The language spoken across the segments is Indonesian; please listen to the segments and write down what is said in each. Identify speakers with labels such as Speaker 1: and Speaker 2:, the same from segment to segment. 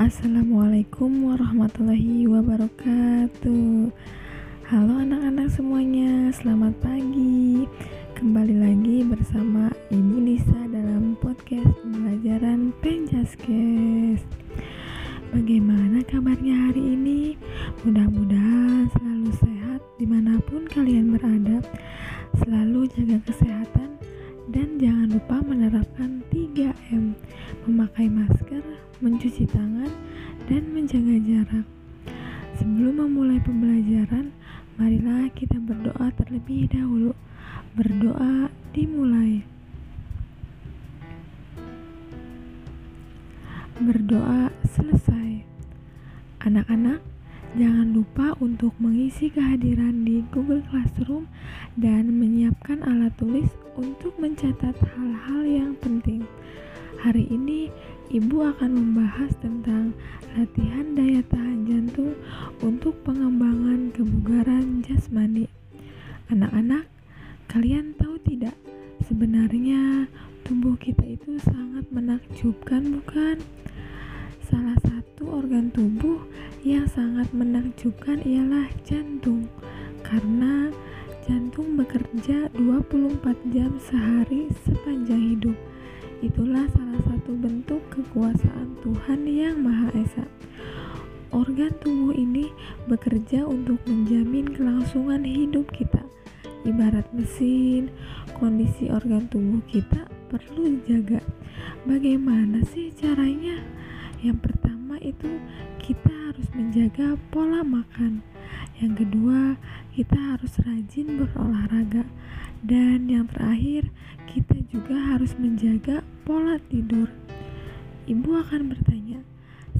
Speaker 1: Assalamualaikum warahmatullahi wabarakatuh. Halo anak-anak semuanya, selamat pagi. Kembali lagi bersama Ibu Nisa dalam podcast pembelajaran Penjaskes. Bagaimana kabarnya hari ini? Mudah-mudahan selalu sehat di mana pun kalian berada. Selalu jaga kesehatan dan jangan lupa menerapkan 3M Memakai masker, mencuci tangan, dan menjaga jarak. Sebelum memulai pembelajaran, marilah kita berdoa terlebih dahulu. Berdoa dimulai. Berdoa selesai. Anak-anak, jangan lupa untuk mengisi kehadiran di Google Classroom dan menyiapkan alat tulis untuk mencatat hal-hal yang penting. Hari ini Ibu akan membahas tentang latihan daya tahan jantung untuk pengembangan kebugaran jasmani. Anak-anak, kalian tahu tidak? Sebenarnya tubuh kita itu sangat menakjubkan, bukan? Salah satu organ tubuh yang sangat menakjubkan ialah jantung. Karena jantung bekerja 24 jam sehari sepanjang hidup Itulah salah satu bentuk kekuasaan Tuhan yang Maha Esa. Organ tubuh ini bekerja untuk menjamin kelangsungan hidup kita. Ibarat mesin, kondisi organ tubuh kita perlu dijaga. Bagaimana sih caranya? Yang pertama itu kita harus menjaga pola makan. Yang kedua, kita harus rajin berolahraga. Dan yang terakhir, kita juga harus menjaga pola tidur. Ibu akan bertanya,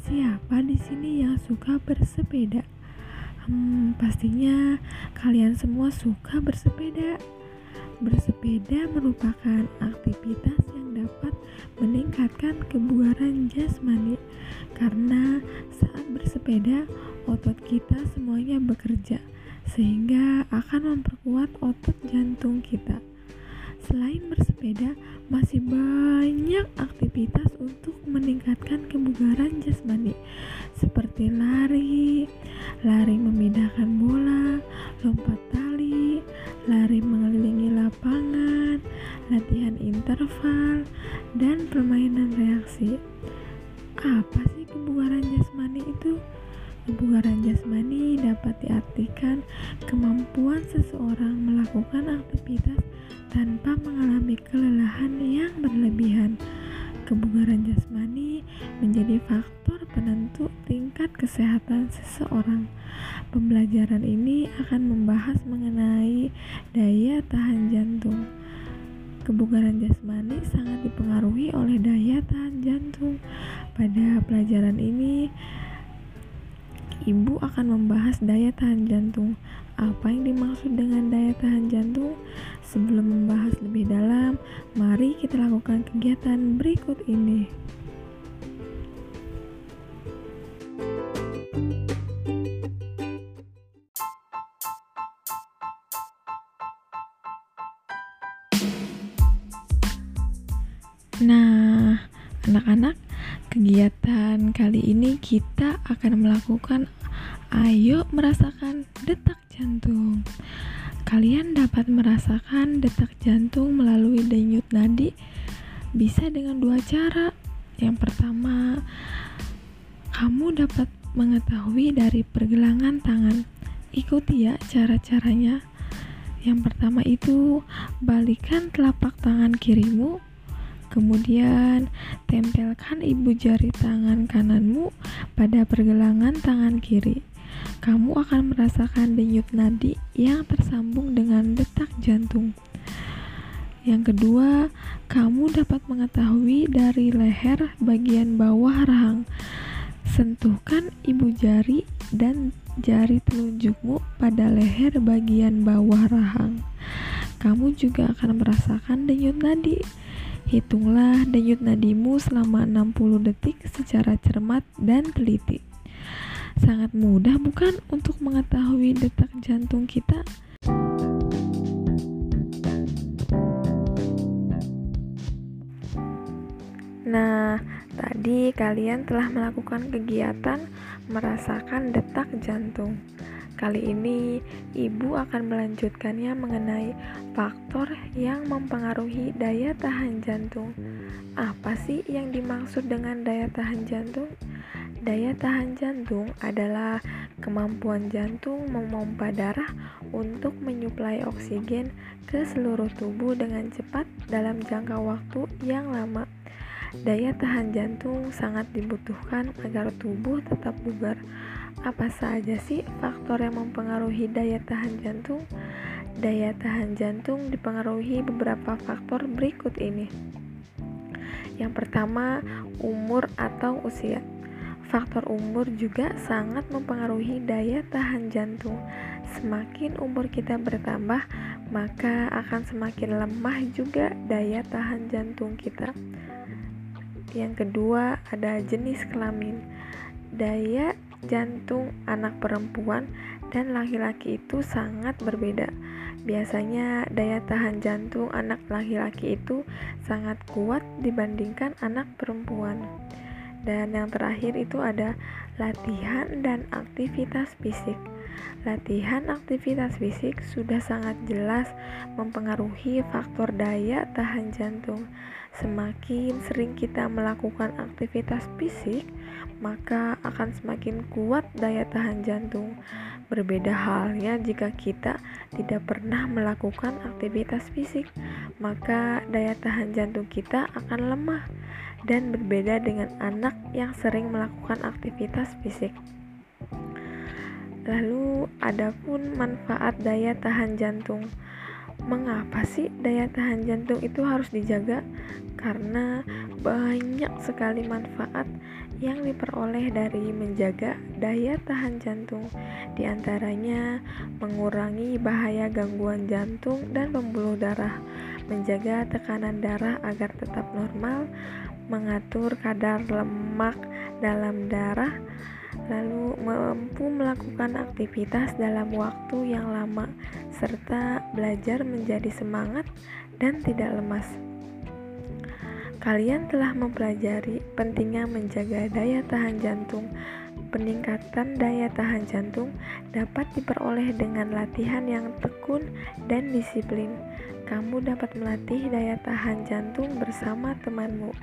Speaker 1: siapa di sini yang suka bersepeda? Hmm, pastinya kalian semua suka bersepeda. Bersepeda merupakan aktivitas yang dapat meningkatkan kebugaran jasmani karena saat bersepeda otot kita semuanya bekerja sehingga akan memperkuat otot jantung kita. Selain bersepeda, masih banyak aktivitas untuk meningkatkan kebugaran jasmani, seperti lari, lari memindahkan bola, lompat tali, lari mengelilingi lapangan, latihan interval, dan permainan reaksi. Apa sih kebugaran jasmani itu? Kebugaran jasmani dapat diartikan kemampuan seseorang melakukan aktivitas tanpa mengalami kelelahan yang berlebihan. Kebugaran jasmani menjadi faktor penentu tingkat kesehatan seseorang. Pembelajaran ini akan membahas mengenai daya tahan jantung. Kebugaran jasmani sangat dipengaruhi oleh daya tahan jantung. Pada pelajaran ini, Ibu akan membahas daya tahan jantung. Apa yang dimaksud dengan daya tahan jantung? Sebelum membahas lebih dalam, mari kita lakukan kegiatan berikut ini. Nah, anak-anak, Kegiatan kali ini kita akan melakukan ayo merasakan detak jantung. Kalian dapat merasakan detak jantung melalui denyut nadi bisa dengan dua cara. Yang pertama, kamu dapat mengetahui dari pergelangan tangan. Ikuti ya cara-caranya. Yang pertama itu, balikan telapak tangan kirimu Kemudian, tempelkan ibu jari tangan kananmu pada pergelangan tangan kiri. Kamu akan merasakan denyut nadi yang tersambung dengan detak jantung. Yang kedua, kamu dapat mengetahui dari leher bagian bawah rahang. Sentuhkan ibu jari dan jari telunjukmu pada leher bagian bawah rahang. Kamu juga akan merasakan denyut nadi Hitunglah denyut nadimu selama 60 detik secara cermat dan teliti. Sangat mudah bukan untuk mengetahui detak jantung kita? Nah, Tadi kalian telah melakukan kegiatan merasakan detak jantung. Kali ini ibu akan melanjutkannya mengenai faktor yang mempengaruhi daya tahan jantung. Apa sih yang dimaksud dengan daya tahan jantung? Daya tahan jantung adalah kemampuan jantung memompa darah untuk menyuplai oksigen ke seluruh tubuh dengan cepat dalam jangka waktu yang lama. Daya tahan jantung sangat dibutuhkan agar tubuh tetap bugar. Apa saja sih faktor yang mempengaruhi daya tahan jantung? Daya tahan jantung dipengaruhi beberapa faktor berikut ini. Yang pertama, umur atau usia. Faktor umur juga sangat mempengaruhi daya tahan jantung. Semakin umur kita bertambah, maka akan semakin lemah juga daya tahan jantung kita. Yang kedua, ada jenis kelamin. Daya jantung anak perempuan dan laki-laki itu sangat berbeda. Biasanya daya tahan jantung anak laki-laki itu sangat kuat dibandingkan anak perempuan. Dan yang terakhir itu ada latihan dan aktivitas fisik. Latihan aktivitas fisik sudah sangat jelas mempengaruhi faktor daya tahan jantung. Semakin sering kita melakukan aktivitas fisik, maka akan semakin kuat daya tahan jantung. Berbeda halnya jika kita tidak pernah melakukan aktivitas fisik, maka daya tahan jantung kita akan lemah dan berbeda dengan anak yang sering melakukan aktivitas fisik. Lalu, adapun manfaat daya tahan jantung. Mengapa sih daya tahan jantung itu harus dijaga? Karena banyak sekali manfaat yang diperoleh dari menjaga daya tahan jantung. Di antaranya mengurangi bahaya gangguan jantung dan pembuluh darah, menjaga tekanan darah agar tetap normal, mengatur kadar lemak dalam darah, lalu mampu melakukan aktivitas dalam waktu yang lama, serta belajar menjadi semangat dan tidak lemas. Kalian telah mempelajari pentingnya menjaga daya tahan jantung. Peningkatan daya tahan jantung dapat diperoleh dengan latihan yang tekun dan disiplin. Kamu dapat melatih daya tahan jantung bersama temanmu.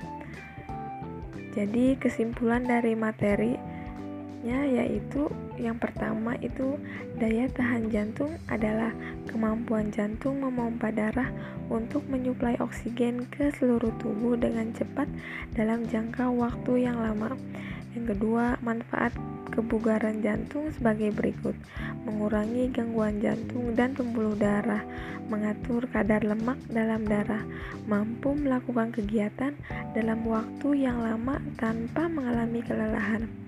Speaker 1: Jadi kesimpulan dari yaitu yang pertama itu daya tahan jantung adalah kemampuan jantung memompa darah untuk menyuplai oksigen ke seluruh tubuh dengan cepat dalam jangka waktu yang lama. Yang kedua, manfaat kebugaran jantung sebagai berikut: mengurangi gangguan jantung dan pembuluh darah, mengatur kadar lemak dalam darah, mampu melakukan kegiatan dalam waktu yang lama tanpa mengalami kelelahan.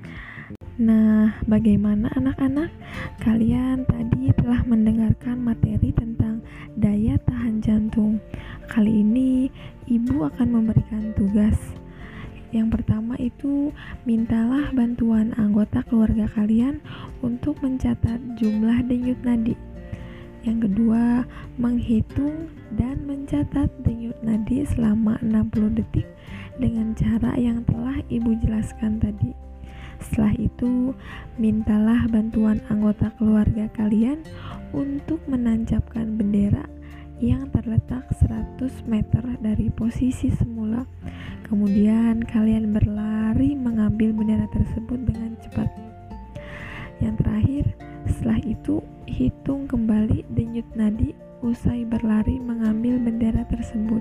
Speaker 1: Nah, bagaimana anak-anak? Kalian tadi telah mendengarkan materi tentang daya tahan jantung. Kali ini, ibu akan memberikan tugas. Yang pertama itu, mintalah bantuan anggota keluarga kalian untuk mencatat jumlah denyut nadi yang kedua, menghitung dan mencatat denyut nadi selama 60 detik dengan cara yang telah Ibu jelaskan tadi. Setelah itu, mintalah bantuan anggota keluarga kalian untuk menancapkan bendera yang terletak 100 meter dari posisi semula. Kemudian kalian berlari mengambil bendera tersebut dengan cepat. Yang terakhir, setelah itu hitung kembali denyut nadi usai berlari mengambil bendera tersebut.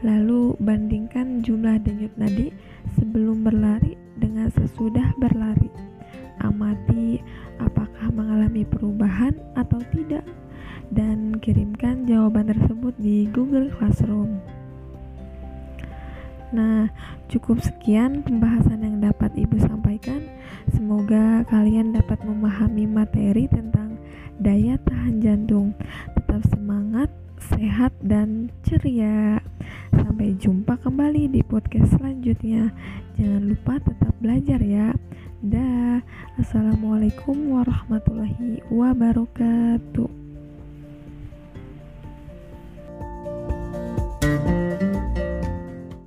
Speaker 1: Lalu bandingkan jumlah denyut nadi sebelum berlari dengan sesudah berlari. Amati apakah mengalami perubahan atau tidak dan kirimkan jawaban tersebut di Google Classroom. Nah, cukup sekian pembahasan yang dapat Ibu sampaikan. Semoga kalian dapat memahami materi tentang daya tahan jantung. Tetap semangat, sehat, dan ceria. Sampai jumpa kembali di podcast selanjutnya. Jangan lupa tetap belajar ya. Dah, assalamualaikum warahmatullahi wabarakatuh.